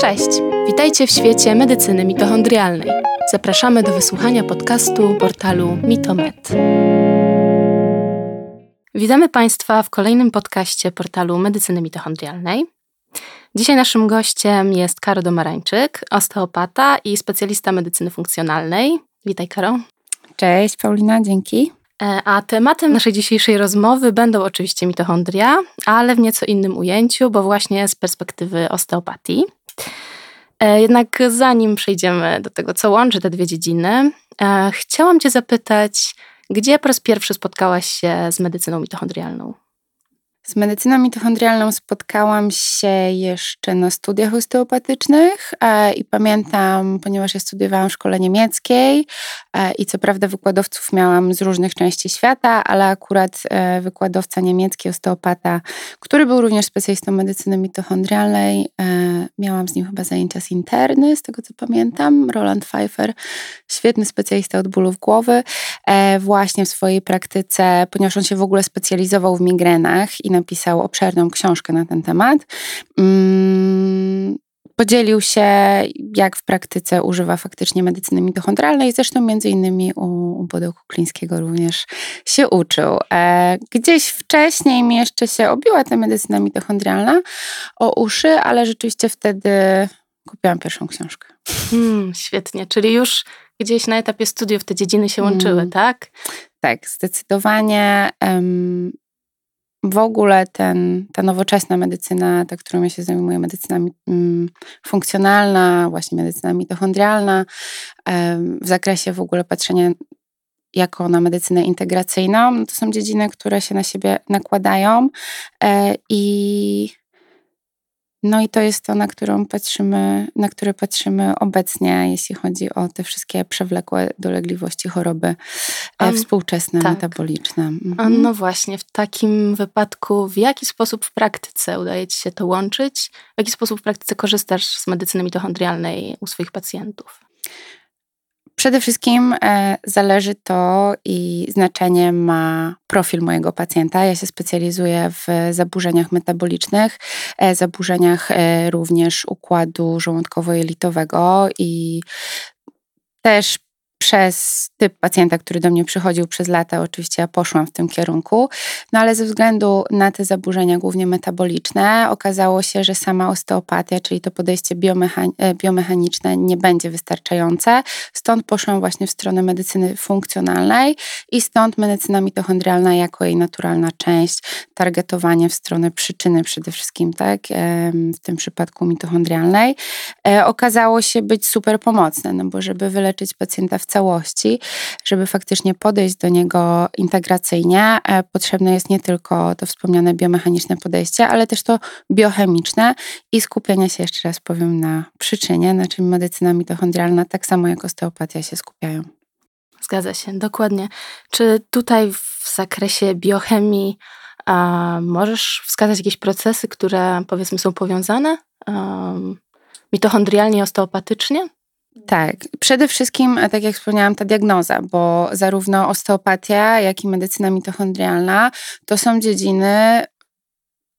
Cześć! Witajcie w świecie medycyny mitochondrialnej. Zapraszamy do wysłuchania podcastu portalu Mitomed. Witamy Państwa w kolejnym podcaście portalu medycyny mitochondrialnej. Dzisiaj naszym gościem jest Karo Domarańczyk, osteopata i specjalista medycyny funkcjonalnej. Witaj, Karo. Cześć, Paulina, dzięki. E, a tematem naszej dzisiejszej rozmowy będą oczywiście mitochondria, ale w nieco innym ujęciu, bo właśnie z perspektywy osteopatii. E, jednak zanim przejdziemy do tego, co łączy te dwie dziedziny, e, chciałam Cię zapytać, gdzie po raz pierwszy spotkałaś się z medycyną mitochondrialną? Z medycyną mitochondrialną spotkałam się jeszcze na studiach osteopatycznych e, i pamiętam, ponieważ ja studiowałam w szkole niemieckiej e, i co prawda wykładowców miałam z różnych części świata, ale akurat e, wykładowca niemiecki, osteopata, który był również specjalistą medycyny mitochondrialnej, miałam z nim chyba zajęcia z interny, z tego co pamiętam, Roland Pfeiffer, świetny specjalista od bólów głowy, właśnie w swojej praktyce, ponieważ on się w ogóle specjalizował w migrenach i napisał obszerną książkę na ten temat. Mm, podzielił się, jak w praktyce używa faktycznie medycyny mitochondrialnej. Zresztą między innymi u, u Bodeł Kuklińskiego również się uczył. E, gdzieś wcześniej mi jeszcze się obiła ta medycyna mitochondrialna o uszy, ale rzeczywiście wtedy kupiłam pierwszą książkę. Hmm, świetnie, czyli już gdzieś na etapie studiów te dziedziny się łączyły, hmm. tak? Tak, zdecydowanie. Um, w ogóle ten, ta nowoczesna medycyna, ta, którą ja się zajmuję, medycyna mm, funkcjonalna, właśnie medycyna mitochondrialna, w zakresie w ogóle patrzenia jako na medycynę integracyjną, no to są dziedziny, które się na siebie nakładają e, i no i to jest to, na którą patrzymy, na które patrzymy obecnie, jeśli chodzi o te wszystkie przewlekłe dolegliwości, choroby um, współczesne, tak. metaboliczne. Mhm. No właśnie, w takim wypadku w jaki sposób w praktyce udaje Ci się to łączyć? W jaki sposób w praktyce korzystasz z medycyny mitochondrialnej u swoich pacjentów? Przede wszystkim e, zależy to i znaczenie ma profil mojego pacjenta. Ja się specjalizuję w zaburzeniach metabolicznych, e, zaburzeniach e, również układu żołądkowo-jelitowego i też przez typ pacjenta, który do mnie przychodził przez lata, oczywiście ja poszłam w tym kierunku, no ale ze względu na te zaburzenia głównie metaboliczne, okazało się, że sama osteopatia, czyli to podejście e, biomechaniczne nie będzie wystarczające. Stąd poszłam właśnie w stronę medycyny funkcjonalnej i stąd medycyna mitochondrialna jako jej naturalna część, targetowanie w stronę przyczyny przede wszystkim, tak, w tym przypadku mitochondrialnej, e, okazało się być super pomocne, no bo żeby wyleczyć pacjenta w całości, żeby faktycznie podejść do niego integracyjnie, e, potrzebne jest nie tylko to wspomniane biomechaniczne podejście, ale też to biochemiczne i skupienie się, jeszcze raz powiem, na przyczynie, na czym medycyna mitochondrialna, tak samo jak osteopatia się skupiają. Zgadza się, dokładnie. Czy tutaj w zakresie biochemii a, możesz wskazać jakieś procesy, które powiedzmy są powiązane um, mitochondrialnie, osteopatycznie? Tak, przede wszystkim, e, tak jak wspomniałam, ta diagnoza, bo zarówno osteopatia, jak i medycyna mitochondrialna to są dziedziny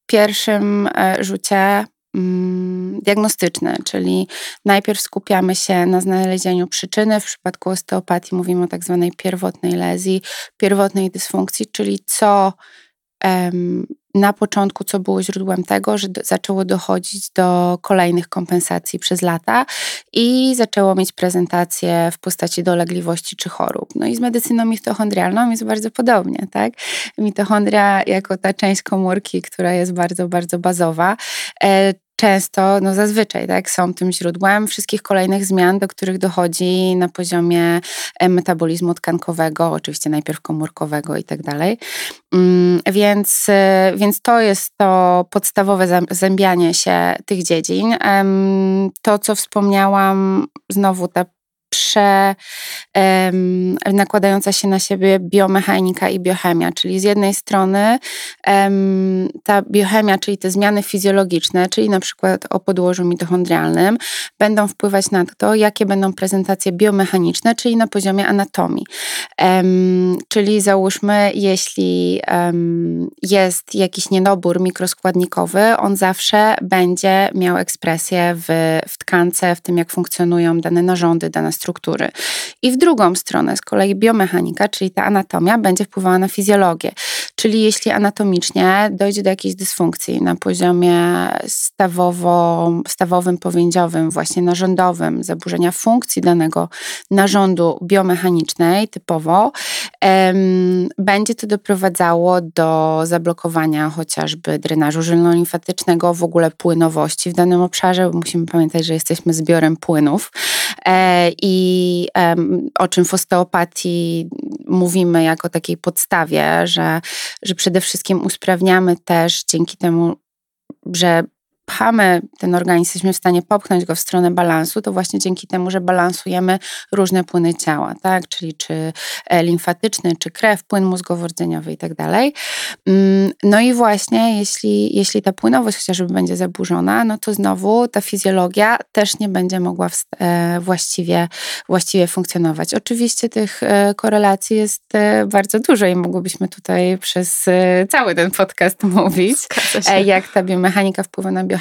w pierwszym e, rzucie mm, diagnostyczne, czyli najpierw skupiamy się na znalezieniu przyczyny. W przypadku osteopatii mówimy o tak zwanej pierwotnej lezji, pierwotnej dysfunkcji, czyli co na początku, co było źródłem tego, że do, zaczęło dochodzić do kolejnych kompensacji przez lata i zaczęło mieć prezentację w postaci dolegliwości czy chorób. No i z medycyną mitochondrialną jest bardzo podobnie, tak? Mitochondria jako ta część komórki, która jest bardzo, bardzo bazowa, e, często, no zazwyczaj, tak, są tym źródłem wszystkich kolejnych zmian, do których dochodzi na poziomie e, metabolizmu tkankowego, oczywiście najpierw komórkowego i tak dalej. Mm, więc, e, więc to jest to podstawowe zębianie się tych dziedzin. To, co wspomniałam, znowu ta prze, um, nakładająca się na siebie biomechanika i biochemia, czyli z jednej strony um, ta biochemia, czyli te zmiany fizjologiczne, czyli na przykład o podłożu mitochondrialnym, będą wpływać na to, jakie będą prezentacje biomechaniczne, czyli na poziomie anatomii. Um, czyli załóżmy, jeśli jest jakiś niedobór mikroskładnikowy, on zawsze będzie miał ekspresję w, w tkance, w tym jak funkcjonują dane narządy, dane struktury. I w drugą stronę z kolei biomechanika, czyli ta anatomia, będzie wpływała na fizjologię. Czyli jeśli anatomicznie dojdzie do jakiejś dysfunkcji na poziomie stawowo, stawowym, powięziowym, właśnie narządowym, zaburzenia funkcji danego narządu biomechanicznej typowo, em, będzie to doprowadzało do zablokowania chociażby drenażu żylno-limfatycznego, w ogóle płynowości w danym obszarze, bo musimy pamiętać, że jesteśmy zbiorem płynów. E, i o czym w osteopatii mówimy jako takiej podstawie, że, że przede wszystkim usprawniamy też dzięki temu, że pchamy ten organizm, jesteśmy w stanie popchnąć go w stronę balansu, to właśnie dzięki temu, że balansujemy różne płyny ciała, tak? czyli czy e, limfatyczny, czy krew, płyn mózgowo-rdzeniowy i tak dalej. Mm, no i właśnie, jeśli, jeśli ta płynowość chociażby będzie zaburzona, no to znowu ta fizjologia też nie będzie mogła e, właściwie, właściwie funkcjonować. Oczywiście tych e, korelacji jest bardzo dużo i mogłybyśmy tutaj przez cały ten podcast mówić, jak ta biomechanika wpływa na biochemię.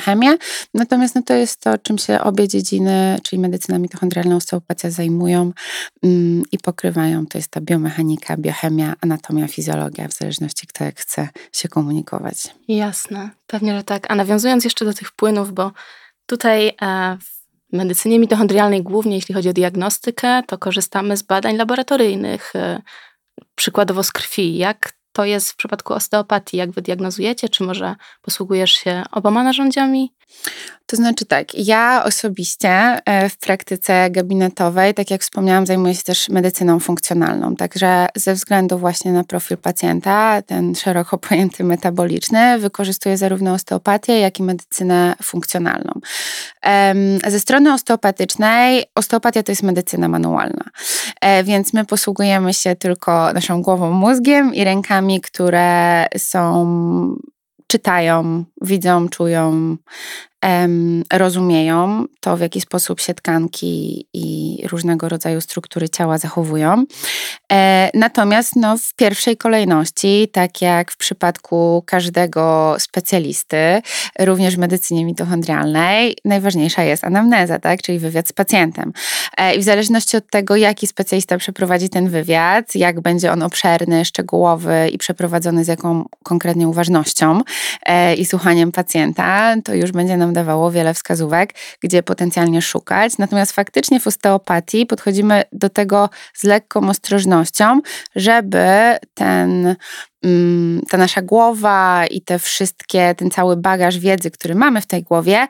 Natomiast no, to jest to, czym się obie dziedziny, czyli medycyna mitochondrialna, osteopatia zajmują mm, i pokrywają. To jest ta biomechanika, biochemia, anatomia, fizjologia, w zależności kto jak chce się komunikować. Jasne, pewnie, że tak. A nawiązując jeszcze do tych płynów, bo tutaj e, w medycynie mitochondrialnej głównie, jeśli chodzi o diagnostykę, to korzystamy z badań laboratoryjnych, e, przykładowo z krwi. Jak to jest w przypadku osteopatii? Jak wy diagnozujecie? Czy może posługujesz się oboma narzędziami? To znaczy tak, ja osobiście e, w praktyce gabinetowej, tak jak wspomniałam, zajmuję się też medycyną funkcjonalną, także ze względu właśnie na profil pacjenta, ten szeroko pojęty metaboliczny, wykorzystuję zarówno osteopatię, jak i medycynę funkcjonalną. Ze strony osteopatycznej, osteopatia to jest medycyna manualna, e, więc my posługujemy się tylko naszą głową, mózgiem i rękami, które są czytają, widzą, czują, rozumieją to, w jaki sposób się tkanki i różnego rodzaju struktury ciała zachowują. E, natomiast no, w pierwszej kolejności, tak jak w przypadku każdego specjalisty, również w medycynie mitochondrialnej, najważniejsza jest anamneza, tak? czyli wywiad z pacjentem. E, I w zależności od tego, jaki specjalista przeprowadzi ten wywiad, jak będzie on obszerny, szczegółowy i przeprowadzony z jaką konkretnie uważnością e, i słuchaniem pacjenta, to już będzie nam dawało wiele wskazówek, gdzie potencjalnie szukać. Natomiast faktycznie w osteopatii podchodzimy do tego z lekką ostrożnością, żeby ten mm, ta nasza głowa i te wszystkie, ten cały bagaż wiedzy, który mamy w tej głowie,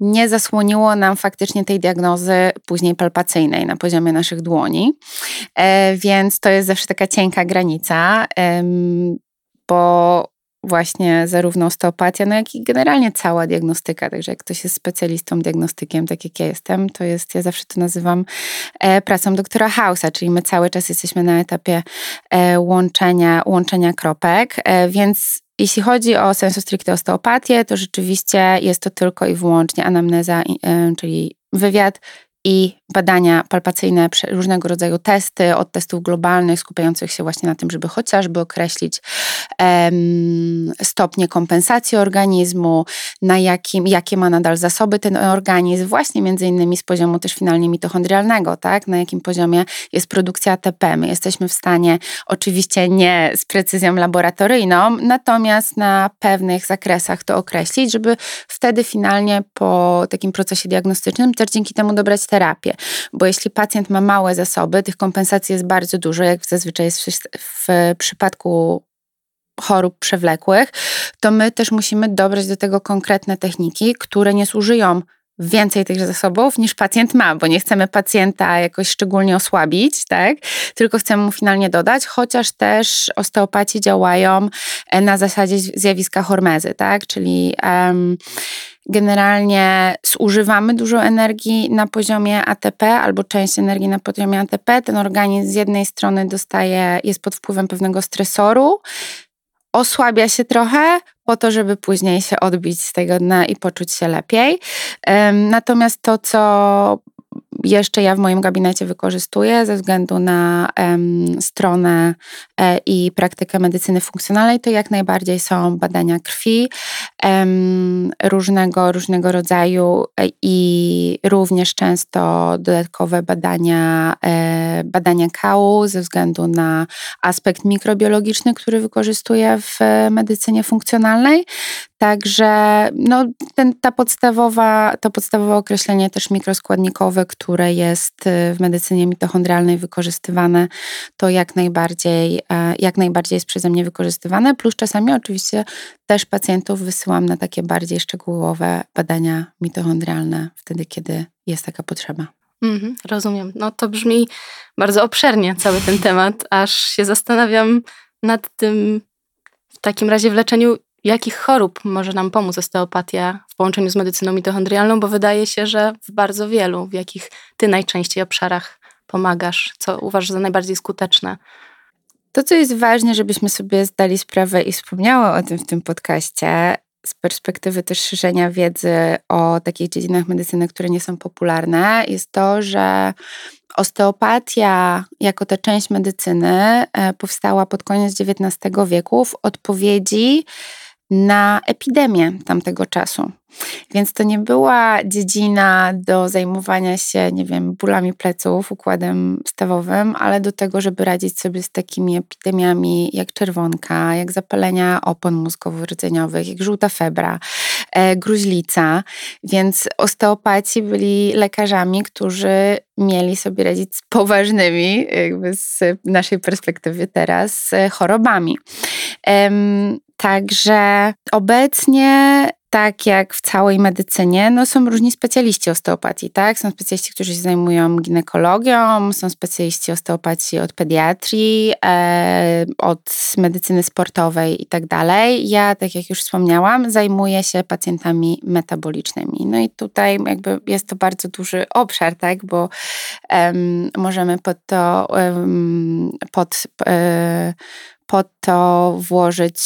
nie zasłoniło nam faktycznie tej diagnozy później palpacyjnej na poziomie naszych dłoni. E, więc to jest zawsze taka cienka granica, bo właśnie zarówno osteopatia, no jak i generalnie cała diagnostyka. Także jak ktoś jest specjalistą diagnostykiem, tak jak ja jestem, to jest, ja zawsze to nazywam e, pracą doktora Hausa, czyli my cały czas jesteśmy na etapie e, łączenia, łączenia kropek, e, więc jeśli chodzi o sensu stricte osteopatię, to rzeczywiście jest to tylko i wyłącznie anamneza, czyli wywiad i badania palpacyjne, różnego rodzaju testy, od testów globalnych, skupiających się właśnie na tym, żeby chociażby określić stopnie kompensacji organizmu, na jakim, jakie ma nadal zasoby ten organizm, właśnie między innymi z poziomu też finalnie mitochondrialnego, tak? na jakim poziomie jest produkcja ATP. My jesteśmy w stanie, oczywiście nie z precyzją laboratoryjną, natomiast na pewnych zakresach to określić, żeby wtedy finalnie po takim procesie diagnostycznym też dzięki temu dobrać terapię. Bo jeśli pacjent ma małe zasoby, tych kompensacji jest bardzo dużo, jak zazwyczaj jest w, przypadku chorób przewlekłych, to my też musimy dobrać do tego konkretne techniki, które nie zużyją więcej tych zasobów niż pacjent ma, bo nie chcemy pacjenta jakoś szczególnie osłabić, tak? Tylko chcemy mu finalnie dodać, chociaż też osteopaci działają e, na zasadzie zjawiska hormezy, tak? Czyli um, generalnie zużywamy dużo energii na poziomie ATP albo część energii na poziomie ATP. Ten organizm z jednej strony dostaje, jest pod wpływem pewnego stresoru, osłabia się trochę po to, żeby później się odbić z tego dna i poczuć się lepiej. Natomiast to, co jeszcze ja w moim gabinecie wykorzystuję ze względu na um, stronę e, i praktykę medycyny funkcjonalnej, to jak najbardziej są badania krwi um, różnego, różnego rodzaju e, i również często dodatkowe badania, e, badania kału ze względu na aspekt mikrobiologiczny, który wykorzystuję w medycynie funkcjonalnej. Także no, ten, ta podstawowa, to podstawowe określenie też mikroskładnikowe, które jest y, w medycynie mitochondrialnej wykorzystywane, to jak najbardziej, e, jak najbardziej jest przeze mnie wykorzystywane. Plus czasami oczywiście też pacjentów wysyłam na takie bardziej szczegółowe badania mitochondrialne, wtedy kiedy jest taka potrzeba. Mhm, rozumiem. No to brzmi bardzo obszernie cały ten temat, aż się zastanawiam nad tym w takim razie w leczeniu jakich chorób może nam pomóc osteopatia w połączeniu z medycyną mitochondrialną, bo wydaje się, że w bardzo wielu, w jakich ty najczęściej obszarach pomagasz, co uważasz za najbardziej skuteczne. To, co jest ważne, żebyśmy sobie zdali sprawę i wspomniały o tym w tym podcaście, z perspektywy też szerzenia wiedzy o takich dziedzinach medycyny, które nie są popularne, jest to, że osteopatia jako ta część medycyny e, powstała pod koniec XIX wieku w odpowiedzi na epidemię tamtego czasu. Więc to nie była dziedzina do zajmowania się, nie wiem, bólami pleców, układem stawowym, ale do tego, żeby radzić sobie z takimi epidemiami jak czerwonka, jak zapalenia opon mózgowo-rdzeniowych, jak żółta febra, e, gruźlica. Więc osteopaci byli lekarzami, którzy mieli sobie radzić z poważnymi, jakby z naszej perspektywy teraz, chorobami. Także obecnie tak jak w całej medycynie, no są różni specjaliści osteopatii, tak? Są specjaliści, którzy się zajmują ginekologią, są specjaliści osteopatii od pediatrii, e, od medycyny sportowej i tak dalej. Ja, tak jak już wspomniałam, zajmuję się pacjentami metabolicznymi. No i tutaj jakby jest to bardzo duży obszar, tak? Bo um, możemy pod to, um, pod, e, pod to włożyć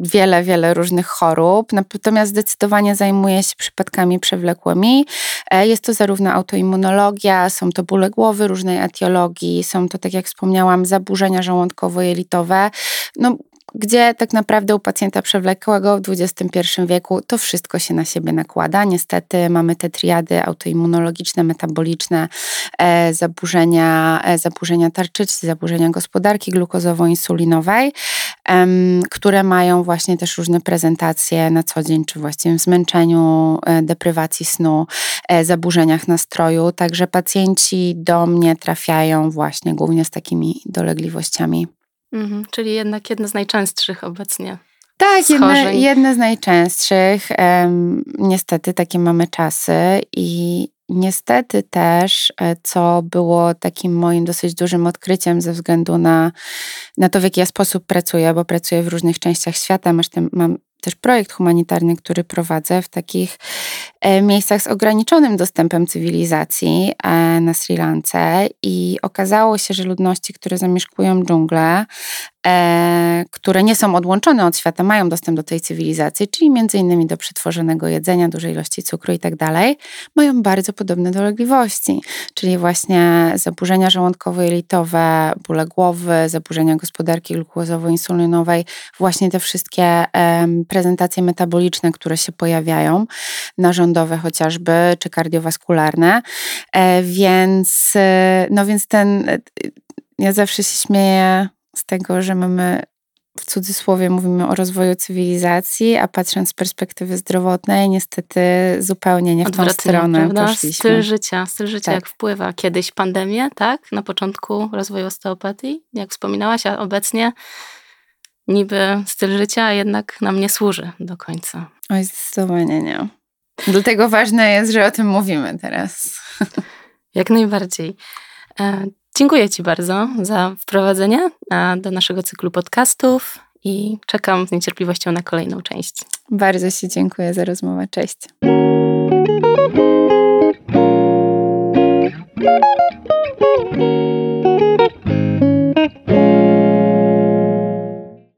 wiele, wiele różnych chorób, natomiast zdecydowanie zajmuję się przypadkami przewlekłymi. E, jest to zarówno autoimmunologia, są to bóle głowy różnej etiologii, są to, tak jak wspomniałam, zaburzenia żołądkowo-jelitowe. No, gdzie tak naprawdę u pacjenta przewlekłego w XXI wieku to wszystko się na siebie nakłada. Niestety mamy te triady autoimmunologiczne, metaboliczne, e, zaburzenia, e, zaburzenia tarczycy, zaburzenia gospodarki glukozowo-insulinowej, które mają właśnie też różne prezentacje na co dzień, czy właściwie w zmęczeniu, e, deprywacji snu, e, zaburzeniach nastroju. Także pacjenci do mnie trafiają właśnie głównie z takimi dolegliwościami. Mhm, czyli jednak jedne z najczęstszych obecnie. Tak, jedne, jedne z najczęstszych. Um, niestety takie mamy czasy i niestety też, e, co było takim moim dosyć dużym odkryciem ze względu na, na to, w jaki ja sposób pracuję, bo pracuję w różnych częściach świata, masz ten, mam też projekt humanitarny, który prowadzę w takich e, miejscach z ograniczonym dostępem cywilizacji e, na Sri Lance i okazało się, że ludności, które zamieszkują dżunglę, które nie są odłączone od świata, mają dostęp do tej cywilizacji, czyli między innymi do przetworzonego jedzenia, dużej ilości cukru i tak dalej, mają bardzo podobne dolegliwości, czyli właśnie zaburzenia żołądkowo-jelitowe, bóle głowy, zaburzenia gospodarki glukozowo-insulinowej, właśnie te wszystkie prezentacje metaboliczne, które się pojawiają, narządowe chociażby, czy kardiowaskularne, e, więc, e, no więc ten, e, ja zawsze się śmieję z tego, że mamy w cudzysłowie mówimy o rozwoju cywilizacji, a patrząc z perspektywy zdrowotnej, niestety zupełnie nie w tą stronę prawda? poszliśmy. Styl życia, styl życia tak. jak wpływa. Kiedyś pandemia, tak? Na początku rozwoju osteopatii, jak wspominałaś, a obecnie niby styl życia, a jednak nam nie służy do końca. Oj, zdecydowanie nie. Dlatego ważne jest, że o tym mówimy teraz. Jak najbardziej. Dziękuję Ci bardzo za wprowadzenie do naszego cyklu podcastów i czekam z niecierpliwością na kolejną część. Bardzo Ci dziękuję za rozmowę. Cześć.